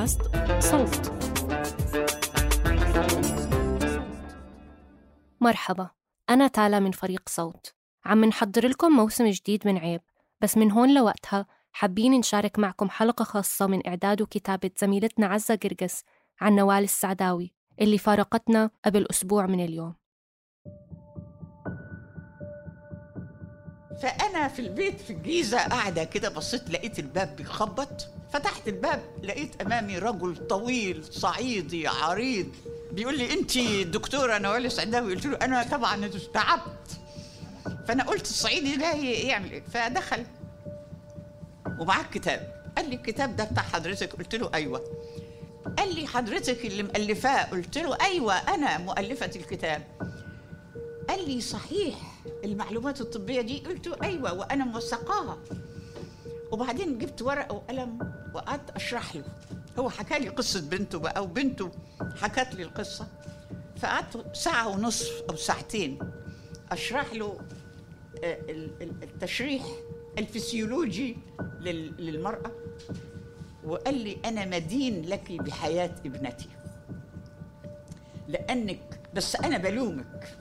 بودكاست صوت. مرحبا أنا تالا من فريق صوت. عم نحضر لكم موسم جديد من عيب. بس من هون لوقتها حابين نشارك معكم حلقة خاصة من إعداد وكتابة زميلتنا عزة قرقس عن نوال السعداوي اللي فارقتنا قبل أسبوع من اليوم. فأنا في البيت في الجيزة قاعدة كده بصيت لقيت الباب بيخبط. فتحت الباب لقيت أمامي رجل طويل صعيدي عريض. بيقول لي أنت دكتورة نوال السعداوي قلت له أنا طبعا تعبت فأنا قلت الصعيدي ده يعمل إيه؟ فدخل. ومعاه كتاب قال لي الكتاب ده بتاع حضرتك؟ قلت له أيوه. قال لي حضرتك اللي مؤلفاه؟ قلت له أيوه أنا مؤلفة الكتاب. قال لي صحيح. المعلومات الطبية دي؟ قلت أيوة وأنا موثقاها. وبعدين جبت ورقة وقلم وقعدت أشرح له. هو حكى لي قصة بنته بقى وبنته حكت لي القصة. فقعدت ساعة ونصف أو ساعتين أشرح له آه، ال- ال- التشريح الفسيولوجي لل- للمرأة. وقال لي أنا مدين لك بحياة ابنتي. لأنك بس أنا بلومك.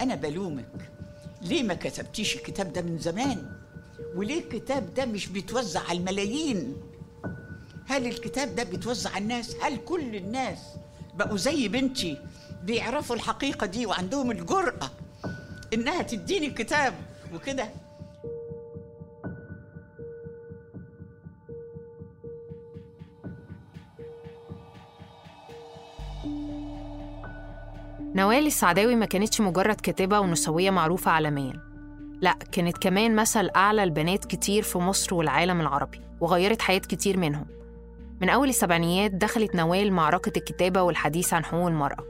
أنا بلومك. ليه ما كتبتيش الكتاب ده من زمان؟ وليه الكتاب ده مش بيتوزع على الملايين؟ هل الكتاب ده بيتوزع على الناس؟ هل كل الناس بقوا زي بنتي بيعرفوا الحقيقة دي وعندهم الجرأة إنها تديني الكتاب وكده؟ نوال السعداوي ما كانتش مجرد كاتبة ونسوية معروفة عالميا. لا كانت كمان مثل أعلى لبنات كتير في مصر والعالم العربي وغيرت حياة كتير منهم. من أول السبعينيات دخلت نوال معركة الكتابة والحديث عن حقوق المرأة.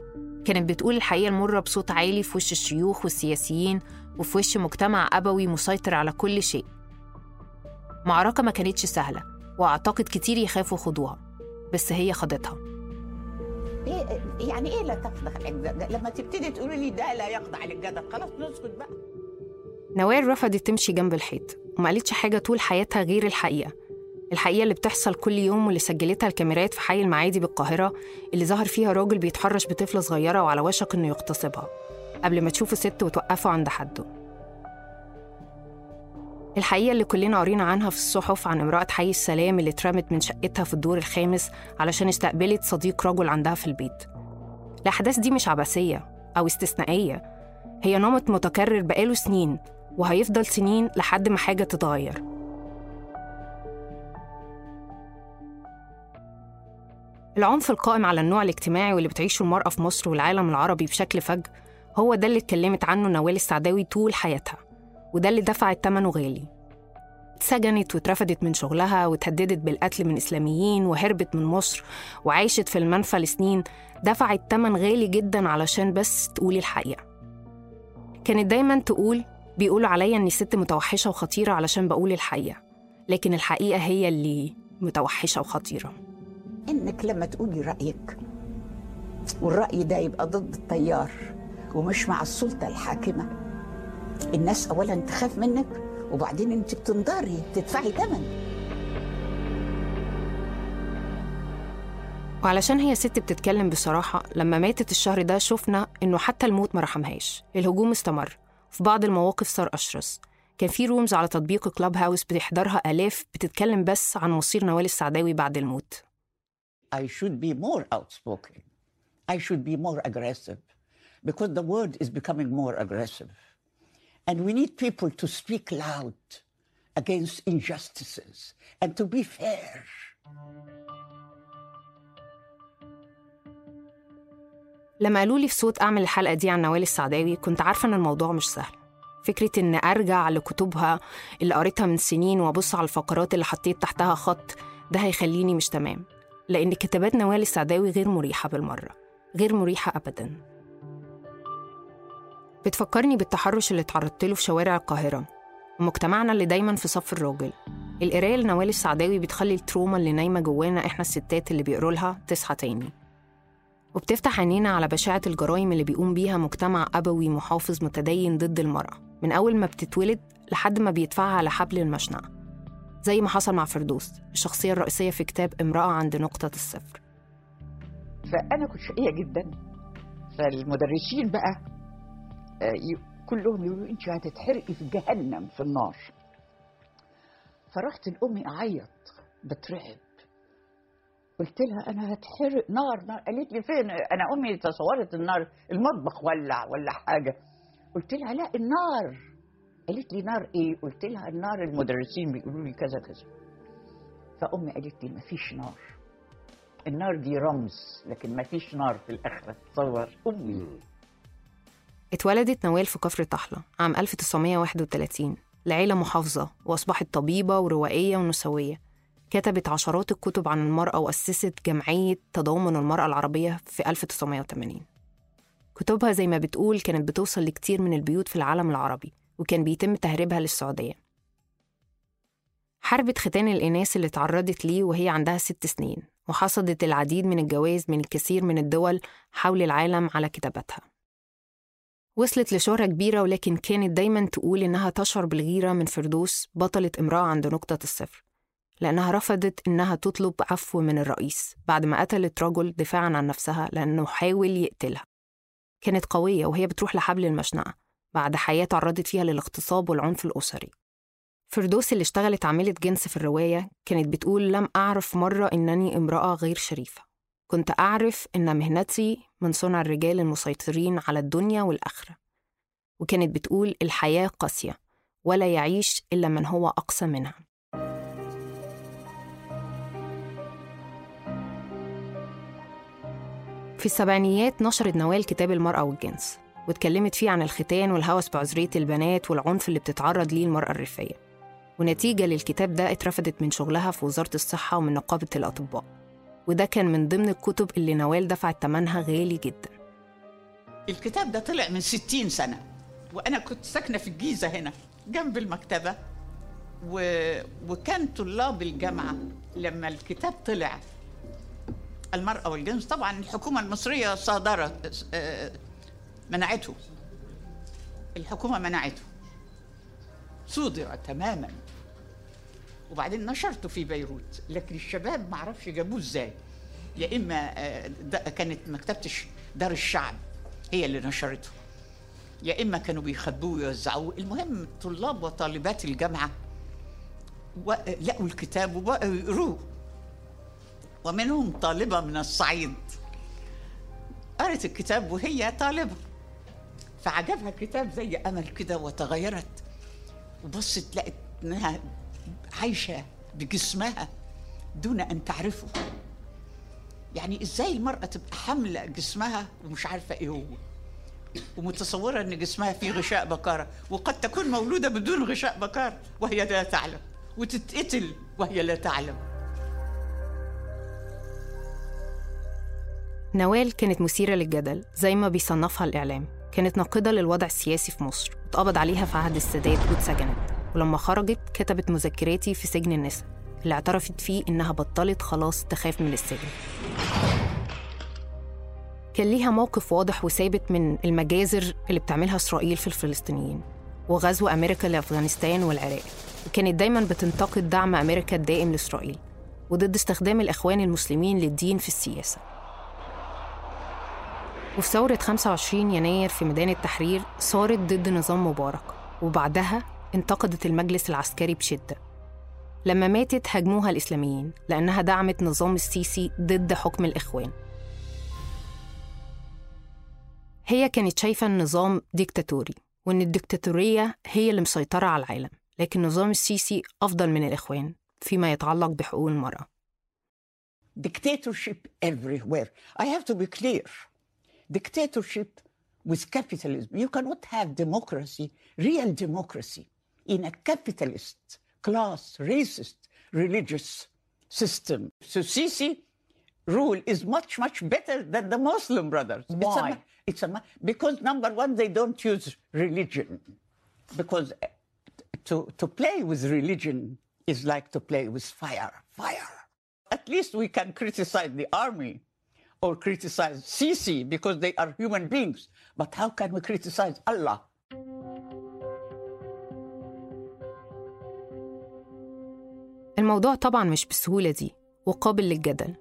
كانت بتقول الحقيقة المرة بصوت عالي في وش الشيوخ والسياسيين وفي وش مجتمع أبوي مسيطر على كل شيء. معركة ما كانتش سهلة وأعتقد كتير يخافوا خدوها بس هي خاضتها. إيه يعني إيه لا تخضع للجدل لما تبتدي تقولي لي ده لا يخضع للجدل خلاص نسكت بقى. نوال رفضت تمشي جنب الحيط وما قالتش حاجة طول حياتها غير الحقيقة. الحقيقة اللي بتحصل كل يوم واللي سجلتها الكاميرات في حي المعادي بالقاهرة اللي ظهر فيها راجل بيتحرش بطفلة صغيرة وعلى وشك إنه يغتصبها قبل ما تشوفه ست وتوقفه عند حده. الحقيقة اللي كلنا قرينا عنها في الصحف عن امرأة حي السلام اللي اترمت من شقتها في الدور الخامس علشان استقبلت صديق رجل عندها في البيت. الأحداث دي مش عبثية أو استثنائية. هي نمط متكرر بقاله سنين وهيفضل سنين لحد ما حاجة تتغير. العنف القائم على النوع الاجتماعي واللي بتعيشه المرأة في مصر والعالم العربي بشكل فج هو ده اللي اتكلمت عنه نوال السعداوي طول حياتها. وده اللي دفعت ثمنه غالي. اتسجنت واترفدت من شغلها واتهددت بالقتل من إسلاميين وهربت من مصر وعاشت في المنفى لسنين. دفعت ثمن غالي جدا علشان بس تقولي الحقيقة. كانت دايما تقول بيقولوا عليا إني ست متوحشة وخطيرة علشان بقول الحقيقة. لكن الحقيقة هي اللي متوحشة وخطيرة. إنك لما تقولي رأيك والرأي ده يبقى ضد التيار ومش مع السلطة الحاكمة. الناس اولا تخاف منك وبعدين أنت بتنضري تدفعي ثمن وعلشان هي ست بتتكلم بصراحة لما ماتت الشهر ده شفنا إنه حتى الموت ما رحمهاش. الهجوم استمر. في بعض المواقف صار أشرس. كان في رومز على تطبيق كلاب هاوس بتحضرها آلاف بتتكلم بس عن مصير نوال السعداوي بعد الموت. I should be more outspoken. I should be more aggressive. Because the world is becoming more aggressive. And we need people to speak loud against injustices and to be fair. لما قالوا لي في صوت أعمل الحلقة دي عن نوال السعداوي كنت عارفة إن الموضوع مش سهل. فكرة إن أرجع لكتبها اللي قريتها من سنين وأبص على الفقرات اللي حطيت تحتها خط ده هيخليني مش تمام. لأن كتابات نوال السعداوي غير مريحة بالمرة غير مريحة أبدا. بتفكرني بالتحرش اللي اتعرضت له في شوارع القاهرة. ومجتمعنا اللي دايما في صف الراجل. القراية لنوال السعداوي بتخلي التروما اللي نايمة جوانا إحنا الستات اللي بيقروا لها تصحى تاني. وبتفتح عينينا على بشاعة الجرائم اللي بيقوم بيها مجتمع أبوي محافظ متدين ضد المرأة من أول ما بتتولد لحد ما بيدفعها على حبل المشنقة. زي ما حصل مع فردوس الشخصية الرئيسية في كتاب امرأة عند نقطة الصفر. فأنا كنت شقية جدا. فالمدرسين بقى كلهم يقولوا أنت هتتحرقي في جهنم في النار. فرحت لأمي أعيط بترعب. قلت لها أنا هتحرق نار نار. قالت لي فين؟ أنا أمي تصورت النار المطبخ ولع ولا حاجة. قلت لها لا النار. قالت لي نار إيه؟ قلت لها النار المدرسين بيقولوا لي كذا كذا. فأمي قالت لي مفيش نار. النار دي رمز لكن ما فيش نار في الآخرة. تصور أمي. اتولدت نوال في كفر طحلة عام 1931 لعيلة محافظة وأصبحت طبيبة وروائية ونسوية. كتبت عشرات الكتب عن المرأة وأسست جمعية تضامن المرأة العربية في 1980 كتبها زي ما بتقول كانت بتوصل لكتير من البيوت في العالم العربي وكان بيتم تهريبها للسعودية. حربت ختان الإناث اللي تعرضت ليه وهي عندها ست سنين وحصدت العديد من الجوائز من الكثير من الدول حول العالم على كتاباتها. وصلت لشهرة كبيرة ولكن كانت دايما تقول إنها تشعر بالغيرة من فردوس بطلة امرأة عند نقطة الصفر لأنها رفضت إنها تطلب عفو من الرئيس بعد ما قتلت رجل دفاعا عن نفسها لأنه حاول يقتلها. كانت قوية وهي بتروح لحبل المشنقة بعد حياة تعرضت فيها للاغتصاب والعنف الأسري. فردوس اللي اشتغلت عاملة جنس في الرواية كانت بتقول لم أعرف مرة إنني امرأة غير شريفة. كنت أعرف إن مهنتي من صنع الرجال المسيطرين على الدنيا والآخرة وكانت بتقول الحياة قاسية ولا يعيش إلا من هو أقسى منها. في السبعينيات نشرت نوال كتاب المرأة والجنس واتكلمت فيه عن الختان والهوس بعذرية البنات والعنف اللي بتتعرض ليه المرأة الريفية ونتيجة للكتاب ده اترفدت من شغلها في وزارة الصحة ومن نقابة الأطباء. وده كان من ضمن الكتب اللي نوال دفعت ثمنها غالي جدا. الكتاب ده طلع من ستين سنة وأنا كنت ساكنة في الجيزة هنا جنب المكتبة. و... وكان طلاب الجامعة لما الكتاب طلع المرأة والجنس طبعا الحكومة المصرية صادرت آه، منعته. الحكومة منعته. صودر تماما. وبعدين نشرته في بيروت لكن الشباب ما عرفش جابوه إزاي. يا إما آه، كانت مكتبه دار الشعب هي اللي نشرته. يا إما كانوا بيخبوه ويوزعوه. المهم طلاب وطالبات الجامعة لقوا الكتاب وبقوا يقروه ومنهم طالبة من الصعيد. قرت الكتاب وهي طالبة. فعجبها الكتاب زي أمل كده وتغيرت. وبصت لقت إنها عايشة بجسمها دون أن تعرفه. يعني إزاي المرأة تبقى حاملة جسمها ومش عارفة إيه هو؟ ومتصورة إن جسمها فيه غشاء بكاره وقد تكون مولودة بدون غشاء بكار وهي لا تعلم وتتقتل وهي لا تعلم. نوال كانت مثيرة للجدل زي ما بيصنفها الإعلام. كانت ناقدة للوضع السياسي في مصر اتقبض عليها في عهد السادات واتسجنت. ولما خرجت كتبت مذكراتي في سجن النساء اللي اعترفت فيه إنها بطلت خلاص تخاف من السجن. كان ليها موقف واضح وثابت من المجازر اللي بتعملها إسرائيل في الفلسطينيين وغزو أمريكا لأفغانستان والعراق. وكانت دايما بتنتقد دعم أمريكا الدائم لإسرائيل وضد استخدام الإخوان المسلمين للدين في السياسة. وفي ثورة 25 يناير في ميدان التحرير صارت ضد نظام مبارك وبعدها انتقدت المجلس العسكري بشدة لما ماتت هاجموها الإسلاميين لأنها دعمت نظام السيسي ضد حكم الإخوان هي كانت شايفة النظام ديكتاتوري وإن الديكتاتورية هي اللي مسيطرة على العالم لكن نظام السيسي أفضل من الإخوان فيما يتعلق بحقوق المرأة dictatorship everywhere. I have to be clear. Dictatorship with capitalism. You cannot have democracy, real democracy, in a capitalist, class, racist, religious system. So Sisi rule is much, much better than the Muslim brothers. It's a Why? It's a, because number one, they don't use religion. Because uh, to, to play with religion is like to play with fire. Fire. At least we can criticize the army or criticize Sisi because they are human beings. But how can we criticize Allah? الموضوع طبعا مش بالسهولة دي وقابل للجدل.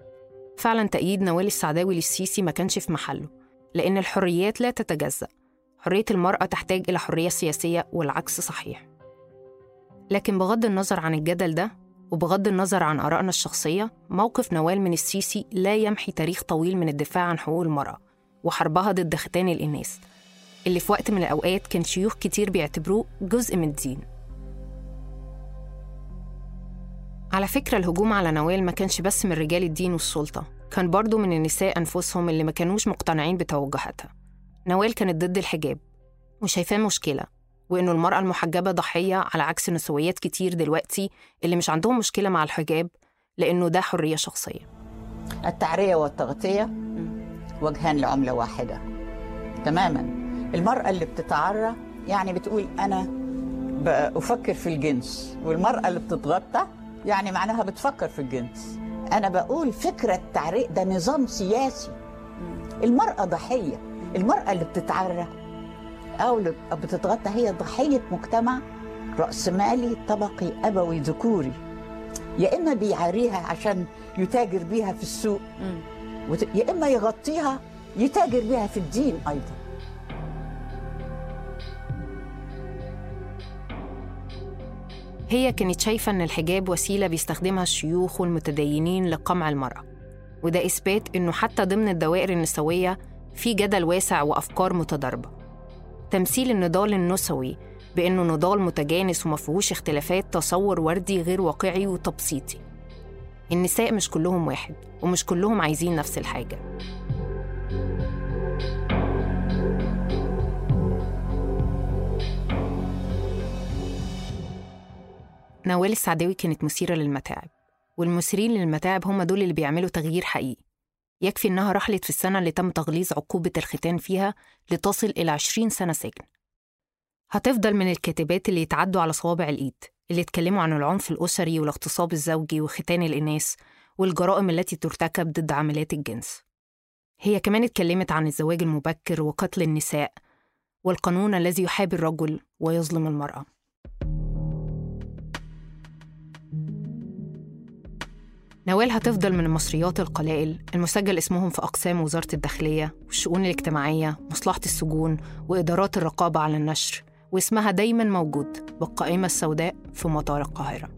فعلا تأييد نوال السعداوي للسيسي ما كانش في محله لأن الحريات لا تتجزأ. حرية المرأة تحتاج إلى حرية سياسية والعكس صحيح. لكن بغض النظر عن الجدل ده وبغض النظر عن آرائنا الشخصية موقف نوال من السيسي لا يمحي تاريخ طويل من الدفاع عن حقوق المرأة وحربها ضد ختان الإناث اللي في وقت من الأوقات كان شيوخ كتير بيعتبروه جزء من الدين. على فكرة الهجوم على نوال ما كانش بس من رجال الدين والسلطة كان برضو من النساء أنفسهم اللي ما كانوش مقتنعين بتوجهاتها. نوال كانت ضد الحجاب وشايفاه مشكلة وإنه المرأة المحجبة ضحية على عكس نسويات كتير دلوقتي اللي مش عندهم مشكلة مع الحجاب لأنه ده حرية شخصية. التعرية والتغطية وجهان لعملة واحدة. تماما. المرأة اللي بتتعرى يعني بتقول أنا بفكر في الجنس والمرأة اللي بتتغطى يعني معناها بتفكر في الجنس. أنا بقول فكرة تعرية ده نظام سياسي. المرأة ضحية. المرأة اللي بتتعرى أو اللي بتتغطى هي ضحية مجتمع رأسمالي طبقي أبوي ذكوري. يا إما بيعاريها عشان يتاجر بيها في السوق. يا إما يغطيها يتاجر بيها في الدين أيضا. هي كانت شايفة إن الحجاب وسيلة بيستخدمها الشيوخ والمتدينين لقمع المرأة. وده إثبات إنه حتى ضمن الدوائر النسوية في جدل واسع وأفكار متضاربة. تمثيل النضال النسوي بإنه نضال متجانس ومفيهوش اختلافات تصور وردي غير واقعي وتبسيطي. النساء مش كلهم واحد ومش كلهم عايزين نفس الحاجة. نوال السعداوي كانت مثيرة للمتاعب والمثيرين للمتاعب هم دول اللي بيعملوا تغيير حقيقي. يكفي إنها رحلت في السنة اللي تم تغليظ عقوبة الختان فيها لتصل إلى 20 سنة سجن. هتفضل من الكاتبات اللي يتعدوا على صوابع الإيد اللي اتكلموا عن العنف الأسري والاغتصاب الزوجي وختان الإناث والجرائم التي ترتكب ضد عاملات الجنس. هي كمان اتكلمت عن الزواج المبكر وقتل النساء والقانون الذي يحابي الرجل ويظلم المرأة. نوال هتفضل من المصريات القلائل المسجل اسمهم في أقسام وزارة الداخلية والشؤون الاجتماعية مصلحة السجون وإدارات الرقابة على النشر واسمها دايما موجود بالقائمة السوداء في مطار القاهرة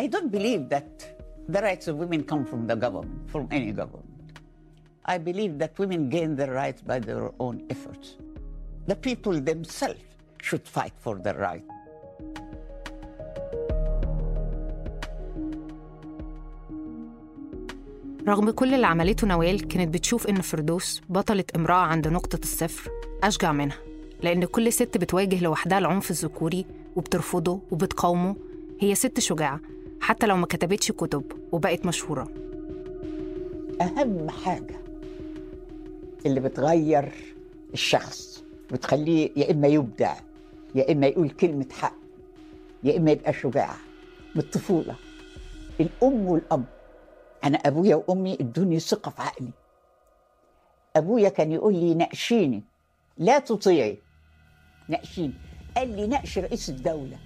I don't believe that the rights of women come from the government, from any government. I believe that women gain their rights by their own efforts. The people themselves should fight for their right. رغم كل اللي عملته نوال كانت بتشوف إن فردوس بطلة امرأة عند نقطة الصفر أشجع منها لأن كل ست بتواجه لوحدها العنف الذكوري وبترفضه وبتقاومه. هي ست شجاعة حتى لو ما كتبتش كتب وبقت مشهورة. أهم حاجة اللي بتغير الشخص بتخليه يا إما يبدع يا إما يقول كلمة حق يا إما يبقى شجاع من الطفولة. الأم والأب أنا أبويا وأمي ادوني ثقة في عقلي. أبويا كان يقول لي ناقشيني لا تطيعي. ناقشيني. قال لي ناقش رئيس الدولة.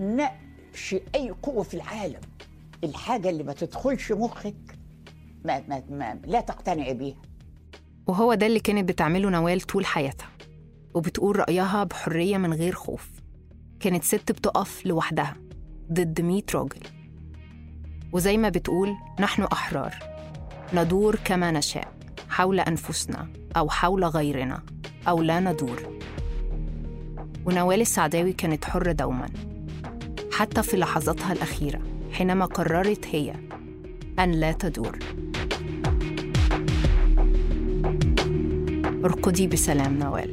ناقش أي قوة في العالم. الحاجة اللي ما تدخلش مخك ما ما ما لا تقتنعي بيها. وهو ده اللي كانت بتعمله نوال طول حياتها وبتقول رأيها بحرية من غير خوف. كانت ست بتقف لوحدها ضد مية راجل. وزي ما بتقول نحن أحرار. ندور كما نشاء حول أنفسنا أو حول غيرنا أو لا ندور. ونوال السعداوي كانت حرة دوما. حتى في لحظاتها الأخيرة حينما قررت هي أن لا تدور. ارقدي بسلام نوال.